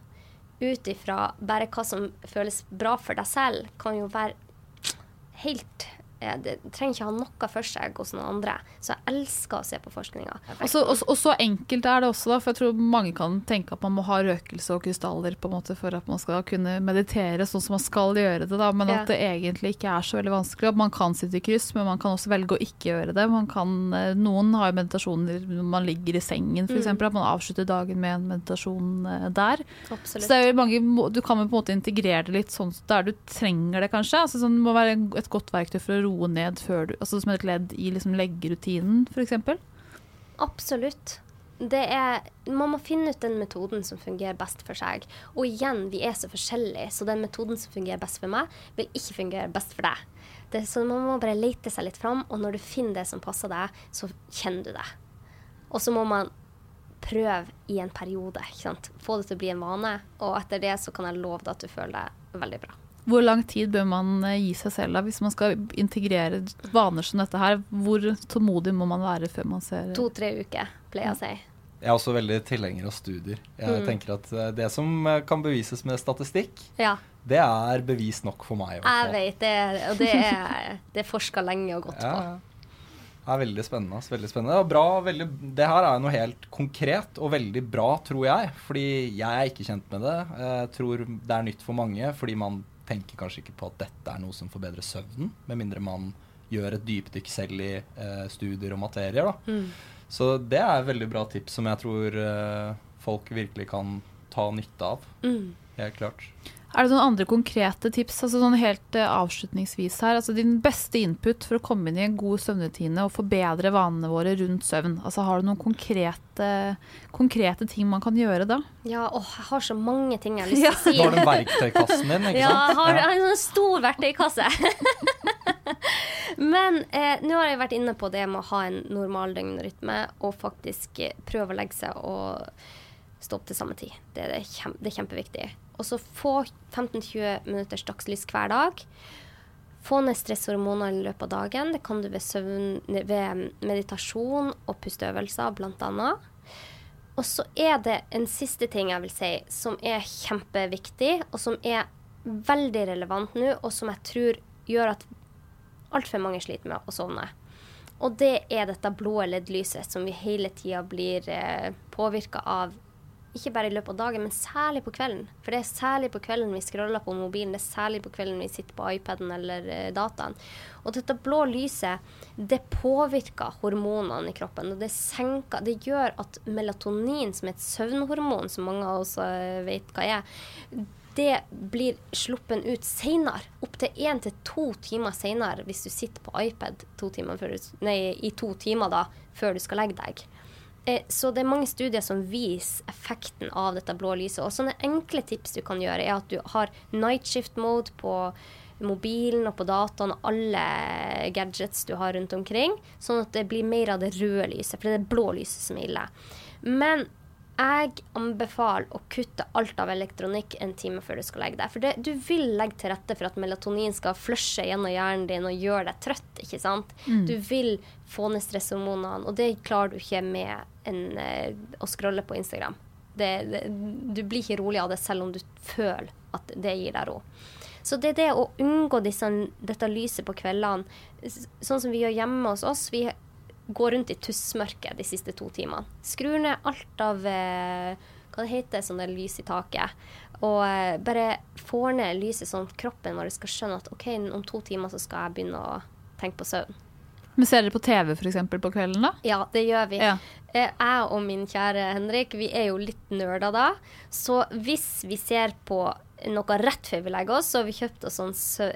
ut ifra bare hva som føles bra for deg selv, kan jo være helt det trenger ikke ha noe for seg hos noen andre. Så jeg elsker å se på forskninga. Og, og, så enkelt er det også, da, for jeg tror mange kan tenke at man må ha røkelse og krystaller på en måte for at man skal kunne meditere sånn som man skal gjøre det, da, men ja. at det egentlig ikke er så veldig vanskelig. At man kan sitte i kryss, men man kan også velge å ikke gjøre det. Kan, eh, noen har jo meditasjoner når man ligger i sengen, f.eks. Mm. At man avslutter dagen med en meditasjon eh, der. Absolutt. Så det er jo mange, du kan jo på en måte integrere det litt sånn der du trenger det, kanskje. Altså, sånn, det må være et godt verktøy for å roe ned før du Altså som et ledd i liksom leggerutinen, f.eks.? Absolutt. Det er, man må finne ut den metoden som fungerer best for seg. Og igjen, vi er så forskjellige, så den metoden som fungerer best for meg, vil ikke fungere best for deg. Det, så man må bare lete seg litt fram, og når du finner det som passer deg, så kjenner du det. Og så må man prøve i en periode. Få det til å bli en vane, og etter det så kan jeg love deg at du føler deg veldig bra. Hvor lang tid bør man eh, gi seg selv da, hvis man skal integrere vaner som dette her? Hvor tålmodig må man være før man ser To-tre uker, pleier jeg å si. Jeg er også veldig tilhenger av studier. Jeg mm. tenker at eh, Det som eh, kan bevises med statistikk, ja. Det er bevis nok for meg. i hvert Jeg vet det, og det er, det er forska lenge og godt Ja, på. Det er veldig spennende. Veldig spennende. Bra, veldig, det her er jo noe helt konkret og veldig bra, tror jeg. Fordi jeg er ikke kjent med det. Jeg tror det er nytt for mange, fordi man tenker kanskje ikke på at dette er noe som forbedrer søvnen, med mindre man gjør et dypdykk selv i eh, studier og materier. Da. Mm. Så det er et veldig bra tips som jeg tror eh, folk virkelig kan ta nytte av. Mm. Helt klart. Er det noen andre konkrete tips altså sånn helt eh, avslutningsvis her? Altså Din beste input for å komme inn i en god søvnrutine og forbedre vanene våre rundt søvn. Altså Har du noen konkrete, konkrete ting man kan gjøre da? Ja, åh, jeg har så mange ting jeg har lyst til å Du å har si. den verktøykassen din, ikke Ja, sant? jeg har, jeg har en sånn stor verktøykasse. Men eh, nå har jeg vært inne på det med å ha en normal døgnrytme og faktisk eh, prøve å legge seg og stå opp til samme tid. Det er, det kjem, det er kjempeviktig. Og så få 15-20 minutters dagslys hver dag. Få ned stresshormoner i løpet av dagen. Det kan du ved, søvn, ved meditasjon og pusteøvelser, annet. Og så er det en siste ting jeg vil si, som er kjempeviktig, og som er veldig relevant nå, og som jeg tror gjør at altfor mange sliter med å sovne. Og det er dette blå LED-lyset som vi hele tida blir eh, påvirka av. Ikke bare i løpet av dagen, men særlig på kvelden. For det er særlig på kvelden vi scroller på mobilen, det er særlig på kvelden vi sitter på iPaden eller eh, dataen. Og dette blå lyset, det påvirker hormonene i kroppen. Og det senker Det gjør at melatonin, som er et søvnhormon, som mange av oss eh, vet hva er, det blir sluppen ut seinere. Opptil én til to timer seinere hvis du sitter på iPad to timer før nei, i to timer da, før du skal legge deg. Eh, Så det er mange studier som viser effekten av dette blå lyset. Og sånne enkle tips du kan gjøre, er at du har night shift mode på mobilen og på dataen og alle gadgets du har rundt omkring, sånn at det blir mer av det røde lyset, for det er det blå lyset som er ille. Men jeg anbefaler å kutte alt av elektronikk en time før du skal legge deg. For det, du vil legge til rette for at melatonin skal flushe gjennom hjernen din og gjøre deg trøtt. ikke sant? Du vil få ned stresshormonene, og det klarer du ikke med en, eh, å scrolle på Instagram. Det, det, du blir ikke rolig av det selv om du føler at det gir deg ro. Så det er det å unngå disse, dette lyset på kveldene, sånn som vi gjør hjemme hos oss. Vi går rundt i tussmørket de siste to timene. Skrur ned alt av eh, hva det heter, sånne lys i taket. Og eh, bare får ned lyset sånn at kroppen vår skal skjønne at OK, om to timer så skal jeg begynne å tenke på søvn. Men Ser dere på TV eksempel, på kvelden, da? Ja, det gjør vi. Ja. Eh, Jeg og min kjære Henrik, vi er jo litt nerder da. Så hvis vi ser på noe rett før vi legger oss, så vi kjøpte oss sånn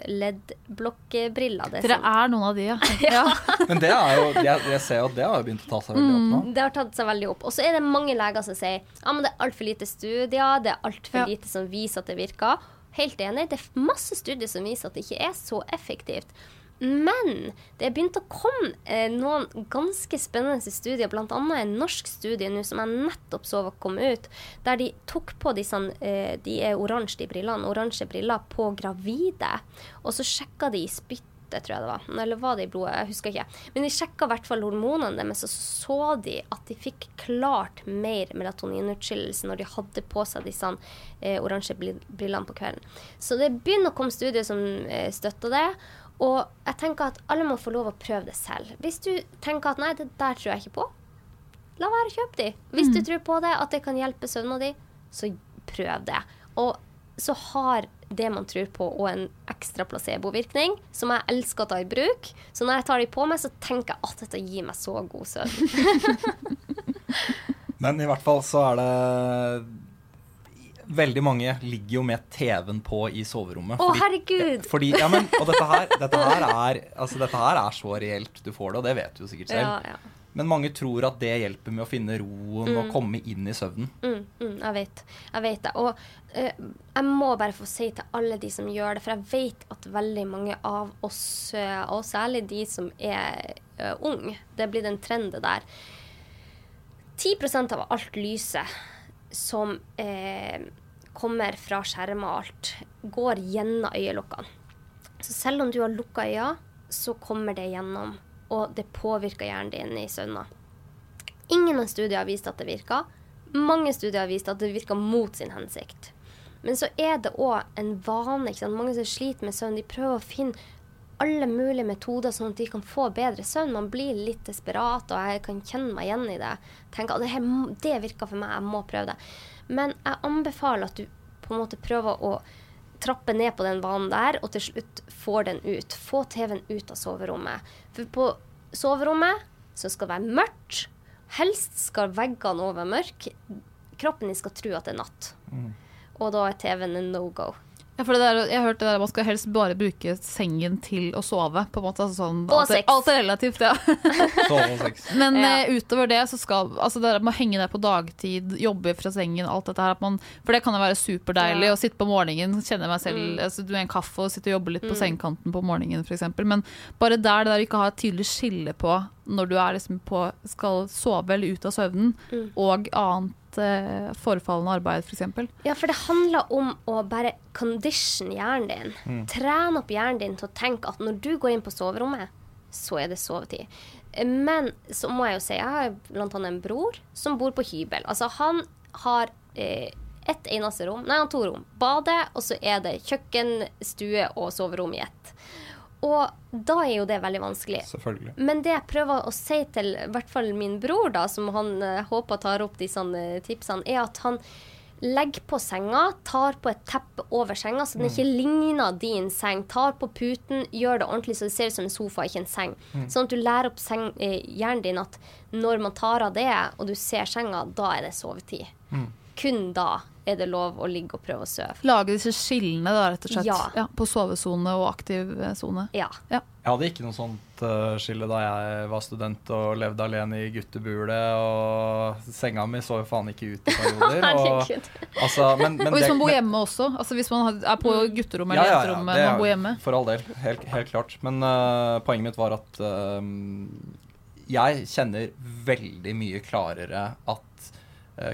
LED-blokkbriller. Dere er noen av de, ja. ja. Men det er jo, jeg, jeg ser jo at det har begynt å ta seg veldig opp nå. Det har tatt seg veldig opp. Og så er det mange leger som sier at ah, det er altfor lite studier, det er altfor Ja. lite som viser at det virker. Helt enig, det er masse studier som viser at det ikke er så effektivt. Men det er begynt å komme eh, noen ganske spennende studier, bl.a. en norsk studie nå som jeg nettopp så var kommet ut, der de tok på disse eh, De er oransje, de brillene. Oransje briller på gravide. Og så sjekka de i spyttet, tror jeg det var. Eller var det i blodet? Jeg husker ikke. Men de sjekka i hvert fall hormonene deres, så så de at de fikk klart mer melatoninutskillelse når de hadde på seg disse eh, oransje brillene på kvelden. Så det begynner å komme studier som eh, støtter det. Og jeg tenker at alle må få lov å prøve det selv. Hvis du tenker at nei, det der tror jeg ikke på, la være å kjøpe de. Hvis du tror på det, at det kan hjelpe søvna di, så prøv det. Og så har det man tror på, og en ekstra placebovirkning, som jeg elsker å ta i bruk. Så når jeg tar de på meg, så tenker jeg at dette gir meg så god søvn. Men i hvert fall så er det Veldig mange ligger jo med TV-en på i soverommet. Å, herregud! Fordi, ja, men, og dette her, dette, her er, altså, dette her er så reelt du får det, og det vet du jo sikkert selv. Ja, ja. Men mange tror at det hjelper med å finne roen og komme inn i søvnen. Mm, mm, jeg vet. Jeg vet det. Og uh, jeg må bare få si til alle de som gjør det, for jeg vet at veldig mange av oss, uh, og særlig de som er uh, unge, det blir den trenden der 10% av alt lyset som eh, kommer fra skjermer og alt, går gjennom øyelokkene. Så selv om du har lukka øya, så kommer det gjennom, og det påvirker hjernen din i søvna. Ingen av studier har vist at det virker. Mange studier har vist at det virker mot sin hensikt. Men så er det òg en vane. Mange som sliter med søvn, de prøver å finne alle mulige metoder sånn at de kan få bedre søvn. Man blir litt desperat, og jeg kan kjenne meg igjen i det. Tenker at det, det virker for meg, jeg må prøve det. Men jeg anbefaler at du på en måte prøver å trappe ned på den vanen der, og til slutt får den ut. Få TV-en ut av soverommet. For på soverommet så skal det være mørkt. Helst skal veggene over mørke. Kroppen din skal tro at det er natt. Og da er TV-en en no go. Ja, for det der, jeg har hørt det der, Man skal helst bare bruke sengen til å sove. på en måte, altså sånn, Og alt, er, sex. alt er relativt, ja. Men Ja. Uh, utover det så skal altså det med å henge der på dagtid, jobbe fra sengen, alt dette her. At man, for det kan jo være superdeilig Ja. å sitte på morgenen, kjenne meg selv, Mm. altså, du er en kaffe og sitte og jobbe litt på sengekanten på morgenen f.eks. Men bare der det der ikke har et tydelig skille på når du er liksom på, skal sove eller ut av søvnen, Mm. og annet eh, forefallende arbeid f.eks. Ja, for det handler om å bare condition hjernen din. Trene opp hjernen din til å tenke at når du går inn på soverommet, så er det sovetid. Men så må jeg jo si, jeg har annet en bror som bor på hybel. Altså han har eh, ett eneste rom, nei han har to rom. Bade, og så er det kjøkken, stue og soverom i ett. Og da er jo det veldig vanskelig. Selvfølgelig. Men det jeg prøver å si til i hvert fall min bror, da, som han uh, håper tar opp disse tipsene, er at han legger på senga, tar på et teppe over senga, så den ikke ligner din seng. Tar på puten, gjør det ordentlig så det ser ut som en sofa, ikke en seng. Sånn at du lærer opp seng, uh, hjernen din at når man tar av det, og du ser senga, da er det sovetid. Kun da er det lov å ligge og prøve å sove. Lage disse skillene, da, rett og slett. Ja. på sovesone og aktiv eh, sone. Ja. Ja. Jeg hadde ikke noe sånt uh, skille da jeg var student og levde alene i guttebule, og senga mi så jo faen ikke ut i perioder. og, altså, men, men Og hvis det- man bor hjemme også. Altså Hvis man er på gutterommet eller jenterommet ja, man bor hjemme. For all del, helt, helt klart. Men uh, poenget mitt var at uh, jeg kjenner veldig mye klarere at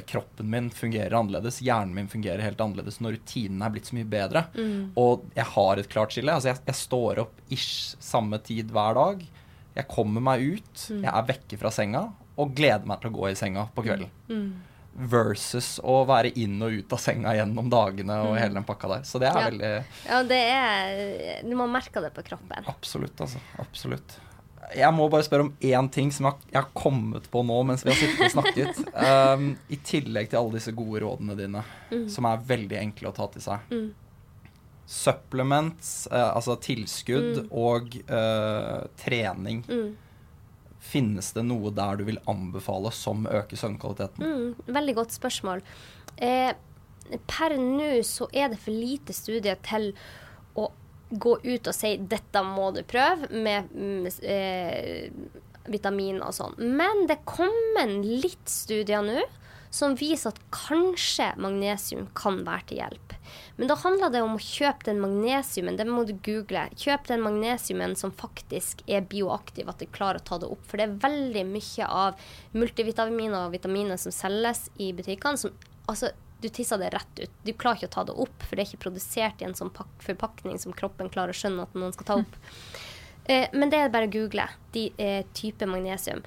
kroppen min fungerer annerledes, hjernen min fungerer helt annerledes når rutinen er blitt så mye bedre. Og jeg har et klart skille. Altså jeg, jeg står opp ish samme tid hver dag. Jeg kommer meg ut, jeg er vekke fra senga og gleder meg til å gå i senga på kvelden. Versus å være inn og ut av senga gjennom dagene og hele den pakka der. Så det er Ja. veldig ja, det er Du må merke det på kroppen. Absolutt, altså. Absolutt. Jeg må bare spørre om én ting som jeg, har kommet på nå mens vi har sittet og snakket. Um, I tillegg til alle disse gode rådene dine, som er veldig enkle å ta til seg. Supplements, uh, altså tilskudd, og uh, trening. Finnes det noe der du vil anbefale som øker søvnkvaliteten? Mm, veldig godt spørsmål. Eh, per nå så er det for lite studier til gå ut og si 'dette må du prøve' med med eh, vitaminer og sånn. Men det kommer litt studier nå som viser at kanskje magnesium kan være til hjelp. Men da handler det om å kjøpe den magnesiumen. Det må du google. Kjøp den magnesiumen som faktisk er bioaktiv, at du klarer å ta det opp. For det er veldig mye av multivitaminer og vitaminer som selges i butikkene, som altså du tisser det rett ut. Du klarer ikke å ta det opp, for det er ikke produsert i en sånn pak forpakning som kroppen klarer å skjønne at noen skal ta opp. Eh, men det er bare å google de eh, type magnesium.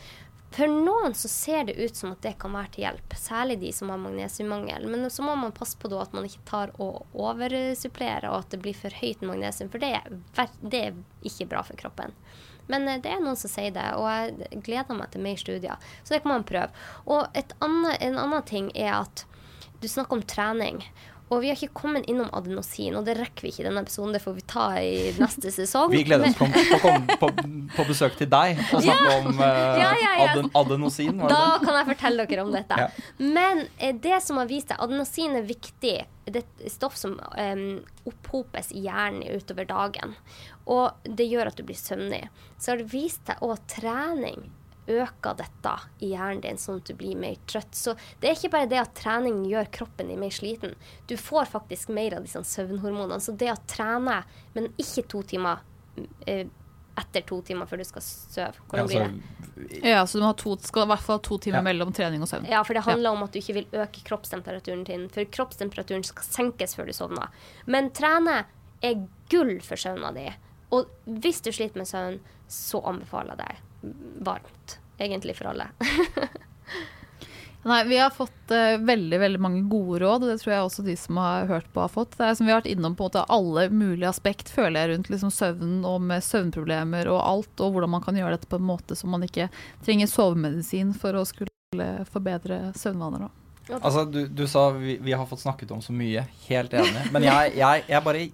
For noen så ser det ut som at det kan være til hjelp, særlig de som har magnesiummangel. Men så må man passe på da at man ikke tar og oversupplerer, og at det blir for høyt magnesium, for det er, det er ikke bra for kroppen. Men eh, det er noen som sier det, og jeg gleder meg til mer studier. Så det kan man prøve. Og et annet, en annen ting er at du snakker om trening. Og vi har ikke kommet innom adenosin, og det rekker vi ikke i denne episoden. Det får vi ta i neste sesong. Vi gleder oss til å komme på, på besøk til deg og snakke om uh, Ja, ja, ja. aden adenosin. Da det? kan jeg fortelle dere om dette. Ja. Men eh, det som har vist seg, adenosin er viktig. Det er stoff som um, opphopes i hjernen utover dagen. Og det gjør at du blir søvnig. Så har det vist seg òg trening øker dette i hjernen din, sånn at du blir mer trøtt. Så det er ikke bare det at trening gjør kroppen din mer sliten. Du får faktisk mer av disse søvnhormonene. Så det å trene, men ikke to timer eh, etter to timer før du skal sove. Ja, Hvordan blir det? Ja, så du må ha to, skal i hvert fall ha to timer Ja. mellom trening og søvn. Ja, for det handler om at du ikke vil øke kroppstemperaturen din. For kroppstemperaturen skal senkes før du sovner. Men trene er gull for søvna di. Og hvis du sliter med søvn, så anbefaler jeg deg varmt. Egentlig for alle. Nei, Vi har fått uh, veldig veldig mange gode råd, og det tror jeg også de som har hørt på, har fått. Det er som Vi har vært innom på en måte alle mulige aspekt føler jeg rundt liksom søvnen og med søvnproblemer og alt, og hvordan man kan gjøre dette på en måte som man ikke trenger sovemedisin for å skulle forbedre søvnvaner. Da. Altså, du, du sa vi, vi, har fått snakket om så mye. Helt enig. Men jeg, jeg, jeg bare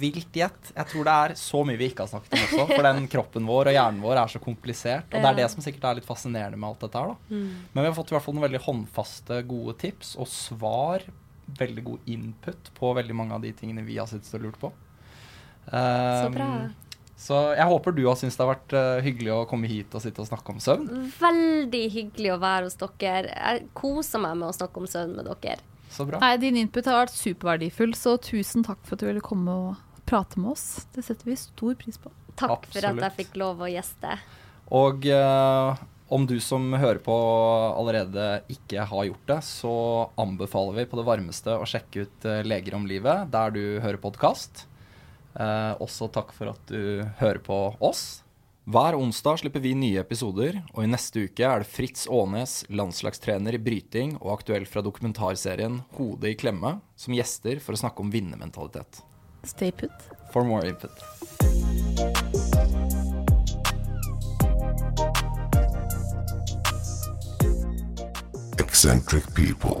vilt gjett. Jeg tror det er så mye vi ikke har snakket om også. For den kroppen vår og hjernen vår er så komplisert. Og det er det som sikkert er litt fascinerende med alt dette her. da. Mm. Men vi har fått i hvert fall noen veldig håndfaste, gode tips og svar. Veldig god input på veldig mange av de tingene vi har sittet og lurt på. Um, så bra. Så jeg håper du har syntes det har vært uh, hyggelig å komme hit og sitte og snakke om søvn. Veldig hyggelig å være hos dere. Jeg koser meg med å snakke om søvn med dere. Så bra. Nei, din input har vært superverdifull, så tusen takk for at du ville komme og prate med oss. Det setter vi stor pris på. Takk Absolutt. for at jeg fikk lov å gjeste. Og uh, om du som hører på allerede ikke har gjort det, så anbefaler vi på det varmeste å sjekke ut uh, Leger om livet der du hører podkast. Eh, også takk for at du hører på oss. Hver onsdag slipper vi nye episoder, og i neste uke er det Fritz Aanes, landslagstrener i bryting og aktuell fra dokumentarserien Hodet i klemme, som gjester for å snakke om vinnermentalitet. Stay put. For more input. Eccentric people.